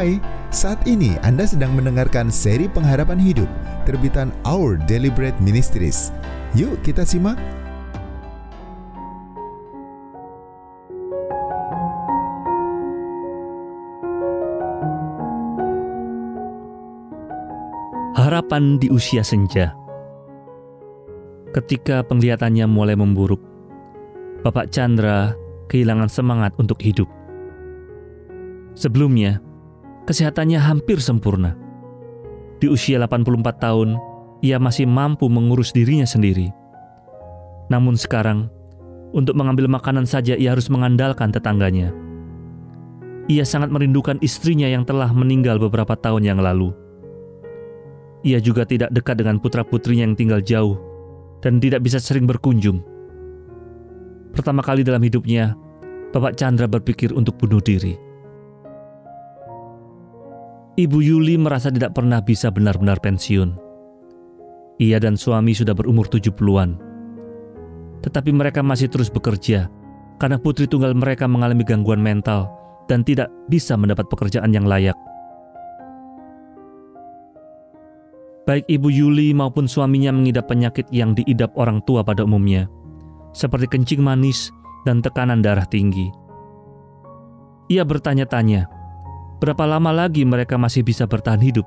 Hai, saat ini Anda sedang mendengarkan seri pengharapan hidup terbitan Our Deliberate Ministries. Yuk kita simak. Harapan di usia senja. Ketika penglihatannya mulai memburuk, Bapak Chandra kehilangan semangat untuk hidup. Sebelumnya, kesehatannya hampir sempurna. Di usia 84 tahun, ia masih mampu mengurus dirinya sendiri. Namun sekarang, untuk mengambil makanan saja ia harus mengandalkan tetangganya. Ia sangat merindukan istrinya yang telah meninggal beberapa tahun yang lalu. Ia juga tidak dekat dengan putra-putrinya yang tinggal jauh dan tidak bisa sering berkunjung. Pertama kali dalam hidupnya, Bapak Chandra berpikir untuk bunuh diri. Ibu Yuli merasa tidak pernah bisa benar-benar pensiun. Ia dan suami sudah berumur 70-an. Tetapi mereka masih terus bekerja karena putri tunggal mereka mengalami gangguan mental dan tidak bisa mendapat pekerjaan yang layak. Baik Ibu Yuli maupun suaminya mengidap penyakit yang diidap orang tua pada umumnya, seperti kencing manis dan tekanan darah tinggi. Ia bertanya-tanya, Berapa lama lagi mereka masih bisa bertahan hidup?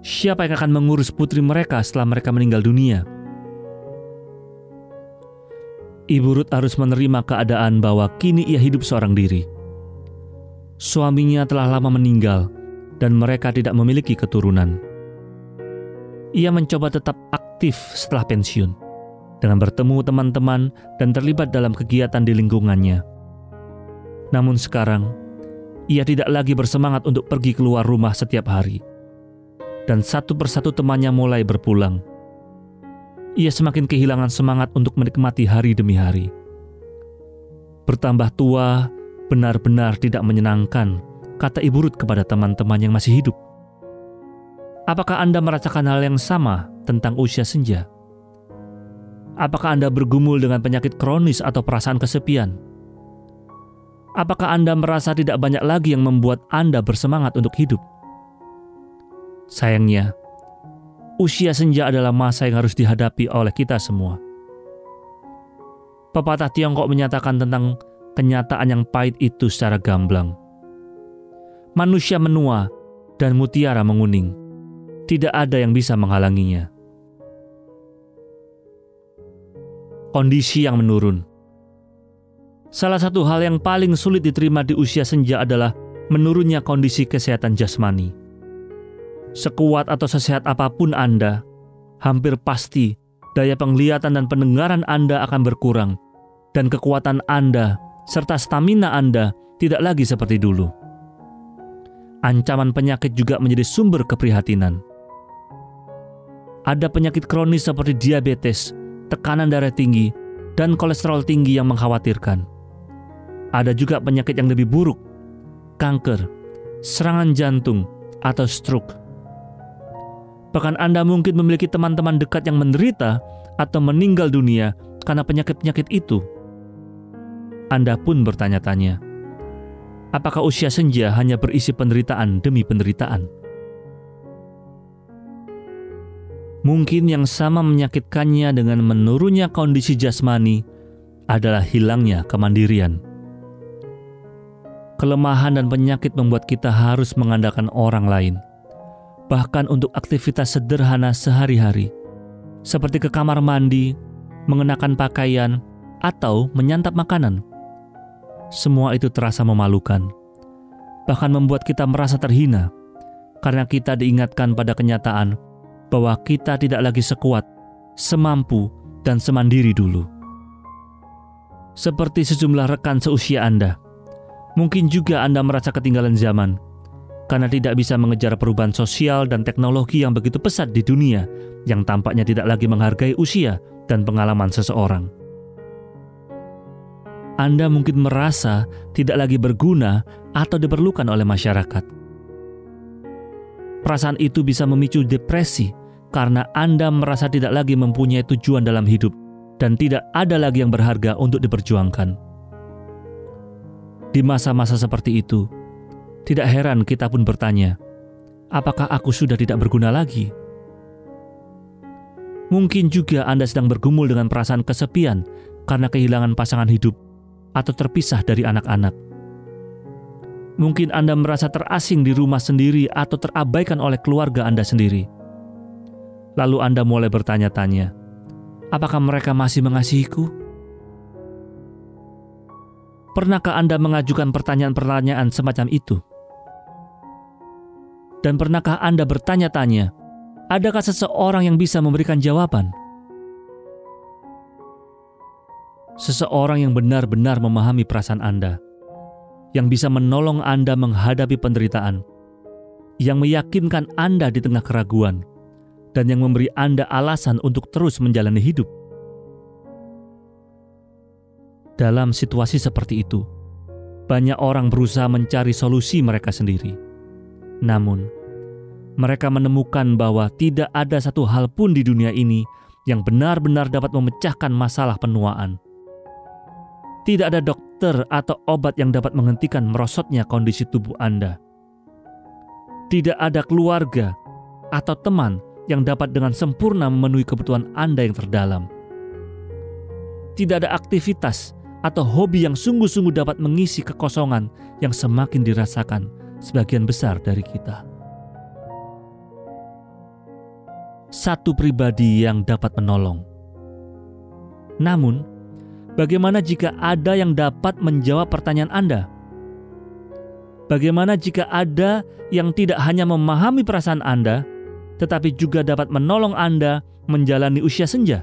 Siapa yang akan mengurus putri mereka setelah mereka meninggal dunia? Ibu Ruth harus menerima keadaan bahwa kini ia hidup seorang diri. Suaminya telah lama meninggal dan mereka tidak memiliki keturunan. Ia mencoba tetap aktif setelah pensiun dengan bertemu teman-teman dan terlibat dalam kegiatan di lingkungannya. Namun sekarang, ia tidak lagi bersemangat untuk pergi keluar rumah setiap hari. Dan satu persatu temannya mulai berpulang. Ia semakin kehilangan semangat untuk menikmati hari demi hari. Bertambah tua benar-benar tidak menyenangkan, kata Ibu Ruth kepada teman-teman yang masih hidup. Apakah Anda merasakan hal yang sama tentang usia senja? Apakah Anda bergumul dengan penyakit kronis atau perasaan kesepian? Apakah Anda merasa tidak banyak lagi yang membuat Anda bersemangat untuk hidup? Sayangnya, usia senja adalah masa yang harus dihadapi oleh kita semua. Pepatah Tiongkok menyatakan tentang kenyataan yang pahit itu secara gamblang. Manusia menua dan mutiara menguning. Tidak ada yang bisa menghalanginya. Kondisi yang menurun Salah satu hal yang paling sulit diterima di usia senja adalah menurunnya kondisi kesehatan jasmani. Sekuat atau sesehat apa pun Anda, hampir pasti daya penglihatan dan pendengaran Anda akan berkurang, dan kekuatan Anda serta stamina Anda tidak lagi seperti dulu. Ancaman penyakit juga menjadi sumber keprihatinan. Ada penyakit kronis seperti diabetes, tekanan darah tinggi, dan kolesterol tinggi yang mengkhawatirkan ada juga penyakit yang lebih buruk, kanker, serangan jantung, atau stroke. Bahkan Anda mungkin memiliki teman-teman dekat yang menderita atau meninggal dunia karena penyakit-penyakit itu. Anda pun bertanya-tanya, apakah usia senja hanya berisi penderitaan demi penderitaan? Mungkin yang sama menyakitkannya dengan menurunnya kondisi jasmani adalah hilangnya kemandirian. Kelemahan dan penyakit membuat kita harus mengandalkan orang lain, bahkan untuk aktivitas sederhana sehari-hari, seperti ke kamar mandi, mengenakan pakaian, atau menyantap makanan. Semua itu terasa memalukan, bahkan membuat kita merasa terhina karena kita diingatkan pada kenyataan bahwa kita tidak lagi sekuat, semampu, dan semandiri dulu. Seperti sejumlah rekan seusia Anda Mungkin juga Anda merasa ketinggalan zaman karena tidak bisa mengejar perubahan sosial dan teknologi yang begitu pesat di dunia yang tampaknya tidak lagi menghargai usia dan pengalaman seseorang. Anda mungkin merasa tidak lagi berguna atau diperlukan oleh masyarakat. Perasaan itu bisa memicu depresi karena Anda merasa tidak lagi mempunyai tujuan dalam hidup dan tidak ada lagi yang berharga untuk diperjuangkan. Di masa-masa seperti itu, Tidak heran kita pun bertanya, apakah aku sudah tidak berguna lagi? Mungkin juga Anda sedang bergumul dengan perasaan kesepian karena kehilangan pasangan hidup atau terpisah dari anak-anak. Mungkin Anda merasa terasing di rumah sendiri atau terabaikan oleh keluarga Anda sendiri. Lalu Anda mulai bertanya-tanya, apakah mereka masih mengasihiku? Pernahkah Anda mengajukan pertanyaan-pertanyaan semacam itu? Dan pernahkah Anda bertanya-tanya, Adakah seseorang yang bisa memberikan jawaban? Seseorang yang benar-benar memahami perasaan Anda, yang bisa menolong Anda menghadapi penderitaan, yang meyakinkan Anda di tengah keraguan, dan yang memberi Anda alasan untuk terus menjalani hidup. Dalam situasi seperti itu, banyak orang berusaha mencari solusi mereka sendiri. Namun, mereka menemukan bahwa tidak ada satu hal pun di dunia ini yang benar-benar dapat memecahkan masalah penuaan. Tidak ada dokter atau obat yang dapat menghentikan merosotnya kondisi tubuh Anda. Tidak ada keluarga atau teman yang dapat dengan sempurna memenuhi kebutuhan Anda yang terdalam. Tidak ada aktivitas atau hobi yang sungguh-sungguh dapat mengisi kekosongan yang semakin dirasakan sebagian besar dari kita. satu pribadi yang dapat menolong. Namun, bagaimana jika ada yang dapat menjawab pertanyaan Anda? Bagaimana jika ada yang tidak hanya memahami perasaan Anda, tetapi juga dapat menolong Anda menjalani usia senja?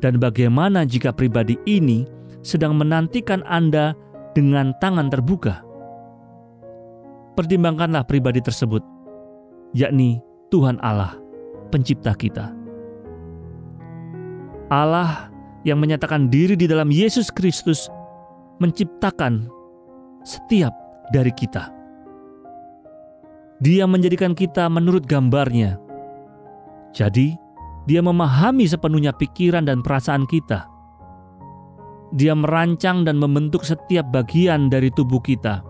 Dan bagaimana jika pribadi ini sedang menantikan Anda dengan tangan terbuka? Pertimbangkanlah pribadi tersebut, yakni Tuhan Allah pencipta kita. Allah yang menyatakan diri di dalam Yesus Kristus menciptakan setiap dari kita. Dia menjadikan kita menurut gambarnya. Jadi, dia memahami sepenuhnya pikiran dan perasaan kita. Dia merancang dan membentuk setiap bagian dari tubuh kita.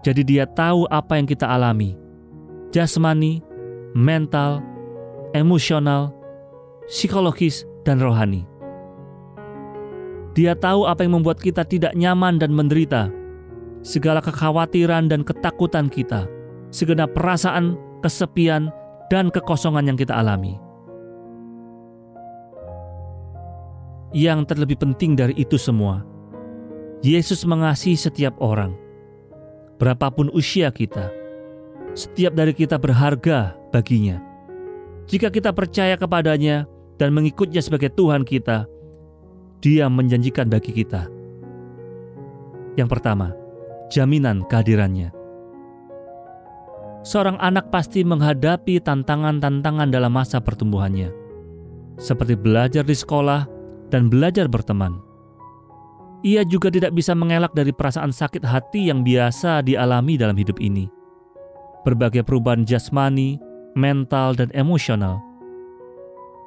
Jadi dia tahu apa yang kita alami. Jasmani, mental, emosional, psikologis, dan rohani. Dia tahu apa yang membuat kita tidak nyaman dan menderita, segala kekhawatiran dan ketakutan kita, segenap perasaan, kesepian, dan kekosongan yang kita alami. Yang terlebih penting dari itu semua, Yesus mengasihi setiap orang, berapapun usia kita. Setiap dari kita berharga baginya. Jika kita percaya kepadanya dan mengikutnya sebagai Tuhan kita, Dia menjanjikan bagi kita. Yang pertama, jaminan kehadirannya. Seorang anak pasti menghadapi tantangan-tantangan dalam masa pertumbuhannya, seperti belajar di sekolah dan belajar berteman. Ia juga tidak bisa mengelak dari perasaan sakit hati yang biasa dialami dalam hidup ini. Berbagai perubahan jasmani, mental, dan emosional,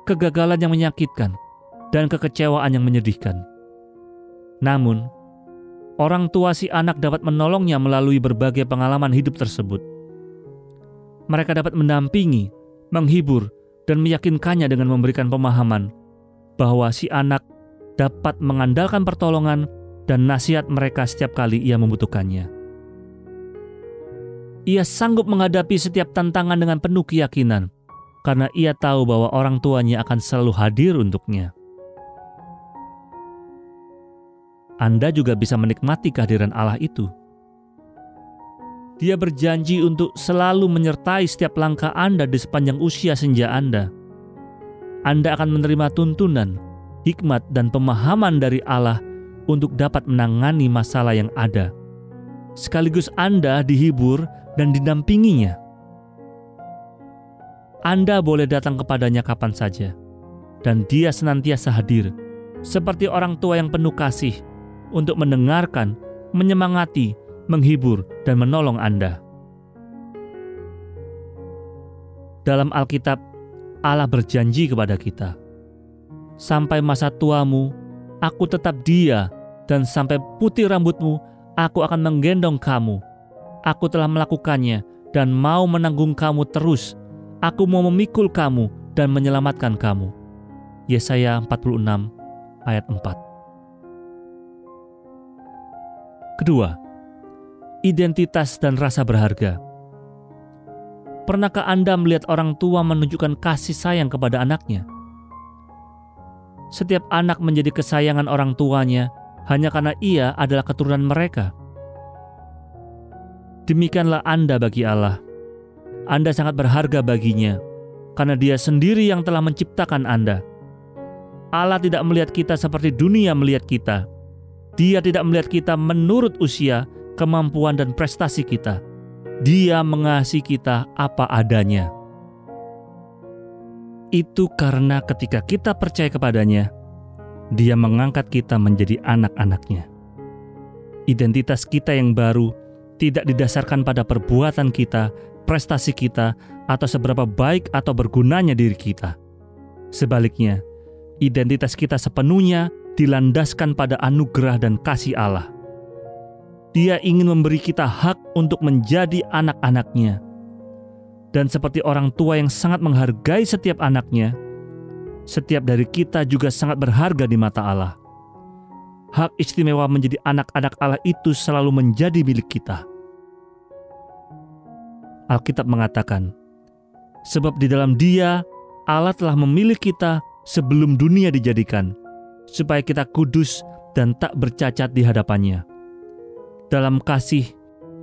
kegagalan yang menyakitkan, dan kekecewaan yang menyedihkan. Namun, orang tua si anak dapat menolongnya melalui berbagai pengalaman hidup tersebut. Mereka dapat mendampingi, menghibur, dan meyakinkannya dengan memberikan pemahaman bahwa si anak dapat mengandalkan pertolongan dan nasihat mereka setiap kali ia membutuhkannya. Ia sanggup menghadapi setiap tantangan dengan penuh keyakinan, karena ia tahu bahwa orang tuanya akan selalu hadir untuknya. Anda juga bisa menikmati kehadiran Allah itu. Dia berjanji untuk selalu menyertai setiap langkah Anda di sepanjang usia senja Anda. Anda akan menerima tuntunan, hikmat, dan pemahaman dari Allah untuk dapat menangani masalah yang ada. Sekaligus Anda dihibur dan didampinginya. Anda boleh datang kepadanya kapan saja, dan Dia senantiasa hadir, seperti orang tua yang penuh kasih untuk mendengarkan, menyemangati, menghibur, dan menolong Anda. Dalam Alkitab, Allah berjanji kepada kita, "Sampai masa tuamu, aku tetap Dia, dan sampai putih rambutmu, aku akan menggendong kamu." Aku telah melakukannya dan mau menanggung kamu terus. Aku mau memikul kamu dan menyelamatkan kamu. Yesaya 46 ayat 4. Kedua, identitas dan rasa berharga. Pernahkah Anda melihat orang tua menunjukkan kasih sayang kepada anaknya? Setiap anak menjadi kesayangan orang tuanya hanya karena ia adalah keturunan mereka. Demikianlah Anda bagi Allah. Anda sangat berharga baginya, karena Dia sendiri yang telah menciptakan Anda. Allah tidak melihat kita seperti dunia melihat kita. Dia tidak melihat kita menurut usia, kemampuan, dan prestasi kita. Dia mengasihi kita apa adanya. Itu karena ketika kita percaya kepadanya, Dia mengangkat kita menjadi anak-anaknya. Identitas kita yang baru tidak didasarkan pada perbuatan kita, prestasi kita, atau seberapa baik atau bergunanya diri kita. Sebaliknya, identitas kita sepenuhnya dilandaskan pada anugerah dan kasih Allah. Dia ingin memberi kita hak untuk menjadi anak-anaknya. Dan seperti orang tua yang sangat menghargai setiap anaknya, setiap dari kita juga sangat berharga di mata Allah. Hak istimewa menjadi anak-anak Allah itu selalu menjadi milik kita. Alkitab mengatakan, "Sebab di dalam Dia Allah telah memilih kita sebelum dunia dijadikan, supaya kita kudus dan tak bercacat di hadapannya. Dalam kasih,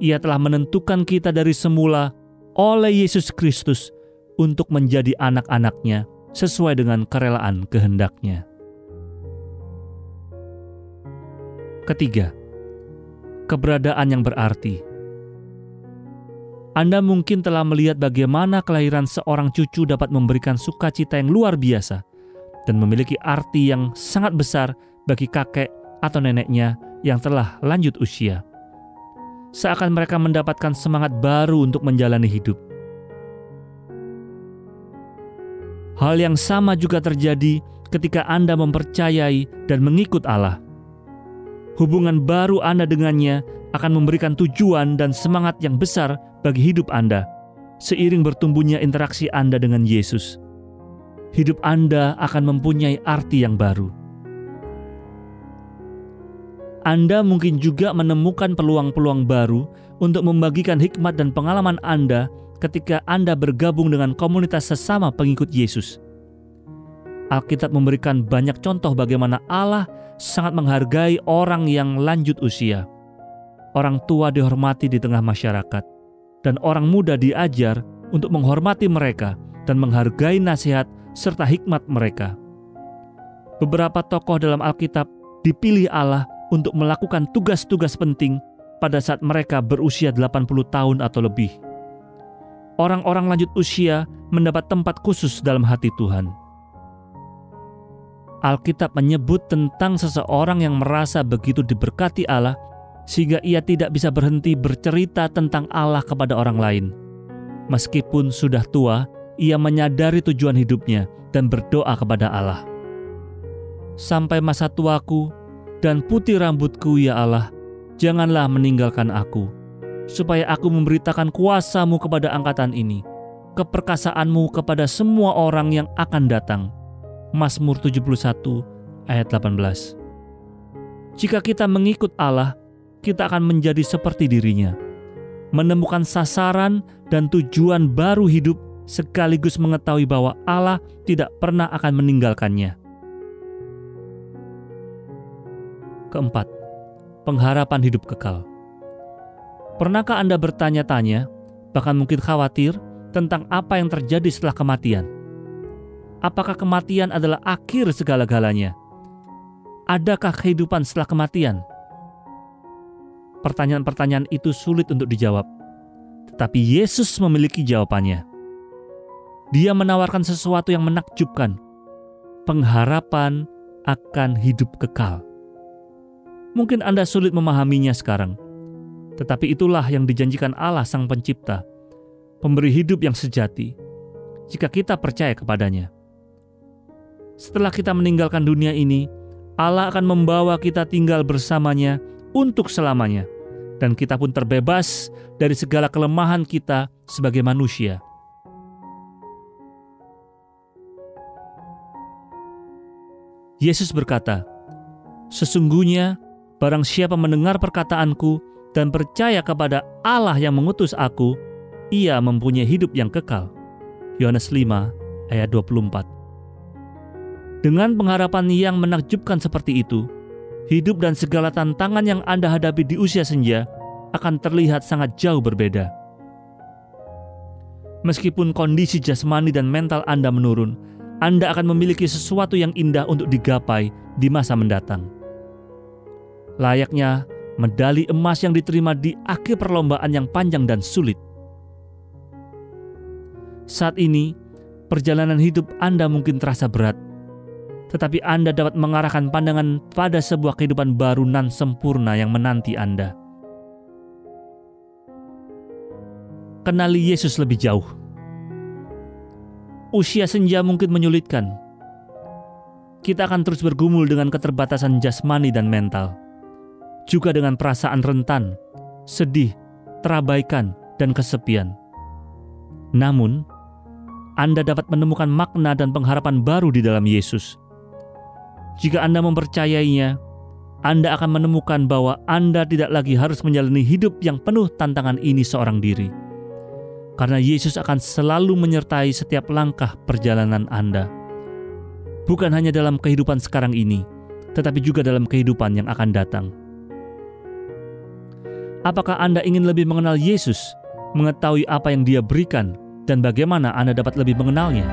Ia telah menentukan kita dari semula oleh Yesus Kristus untuk menjadi anak-anaknya sesuai dengan kerelaan kehendaknya." Ketiga, keberadaan yang berarti. Anda mungkin telah melihat bagaimana kelahiran seorang cucu dapat memberikan sukacita yang luar biasa dan memiliki arti yang sangat besar bagi kakek atau neneknya yang telah lanjut usia. Seakan mereka mendapatkan semangat baru untuk menjalani hidup. Hal yang sama juga terjadi ketika Anda mempercayai dan mengikut Allah. Hubungan baru Anda dengannya akan memberikan tujuan dan semangat yang besar bagi hidup Anda seiring bertumbuhnya interaksi Anda dengan Yesus. Hidup Anda akan mempunyai arti yang baru. Anda mungkin juga menemukan peluang-peluang baru untuk membagikan hikmat dan pengalaman Anda ketika Anda bergabung dengan komunitas sesama pengikut Yesus. Alkitab memberikan banyak contoh bagaimana Allah sangat menghargai orang yang lanjut usia. Orang tua dihormati di tengah masyarakat dan orang muda diajar untuk menghormati mereka dan menghargai nasihat serta hikmat mereka. Beberapa tokoh dalam Alkitab dipilih Allah untuk melakukan tugas-tugas penting pada saat mereka berusia 80 tahun atau lebih. Orang-orang lanjut usia mendapat tempat khusus dalam hati Tuhan. Alkitab menyebut tentang seseorang yang merasa begitu diberkati Allah sehingga ia tidak bisa berhenti bercerita tentang Allah kepada orang lain. Meskipun sudah tua, ia menyadari tujuan hidupnya dan berdoa kepada Allah. Sampai masa tuaku dan putih rambutku ya Allah, janganlah meninggalkan aku, supaya aku memberitakan kuasamu kepada angkatan ini, keperkasaanmu kepada semua orang yang akan datang. Mazmur 71 ayat 18 Jika kita mengikut Allah, kita akan menjadi seperti dirinya, menemukan sasaran dan tujuan baru hidup sekaligus mengetahui bahwa Allah tidak pernah akan meninggalkannya. Keempat, pengharapan hidup kekal. Pernahkah Anda bertanya-tanya, bahkan mungkin khawatir tentang apa yang terjadi setelah kematian? Apakah kematian adalah akhir segala-galanya? Adakah kehidupan setelah kematian? pertanyaan-pertanyaan itu sulit untuk dijawab. Tetapi Yesus memiliki jawabannya. Dia menawarkan sesuatu yang menakjubkan, pengharapan akan hidup kekal. Mungkin Anda sulit memahaminya sekarang, tetapi itulah yang dijanjikan Allah Sang Pencipta, pemberi hidup yang sejati, jika kita percaya kepadanya. Setelah kita meninggalkan dunia ini, Allah akan membawa kita tinggal bersamanya untuk selamanya dan kita pun terbebas dari segala kelemahan kita sebagai manusia. Yesus berkata, "Sesungguhnya barang siapa mendengar perkataanku dan percaya kepada Allah yang mengutus aku, ia mempunyai hidup yang kekal." Yohanes 5 ayat 24. Dengan pengharapan yang menakjubkan seperti itu, hidup dan segala tantangan yang Anda hadapi di usia senja akan terlihat sangat jauh berbeda. Meskipun kondisi jasmani dan mental Anda menurun, anda akan memiliki sesuatu yang indah untuk digapai di masa mendatang. Layaknya medali emas yang diterima di akhir perlombaan yang panjang dan sulit. Saat ini, perjalanan hidup Anda mungkin terasa berat, tetapi Anda dapat mengarahkan pandangan pada sebuah kehidupan baru nan sempurna yang menanti Anda. Kenali Yesus lebih jauh usia senja mungkin menyulitkan. Kita akan terus bergumul dengan keterbatasan jasmani dan mental, juga dengan perasaan rentan, sedih, terabaikan, dan kesepian. Namun, Anda dapat menemukan makna dan pengharapan baru di dalam Yesus. Jika Anda mempercayainya, Anda akan menemukan bahwa Anda tidak lagi harus menjalani hidup yang penuh tantangan ini seorang diri karena Yesus akan selalu menyertai setiap langkah perjalanan Anda. Bukan hanya dalam kehidupan sekarang ini, tetapi juga dalam kehidupan yang akan datang. Apakah Anda ingin lebih mengenal Yesus, mengetahui apa yang Dia berikan, dan bagaimana Anda dapat lebih mengenalnya?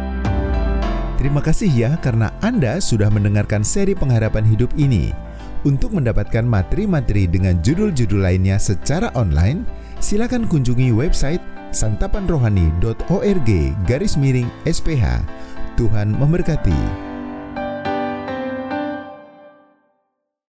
Terima kasih ya karena Anda sudah mendengarkan seri pengharapan hidup ini. Untuk mendapatkan materi-materi dengan judul-judul lainnya secara online, silakan kunjungi website santapanrohani.org garis miring SPH. Tuhan memberkati.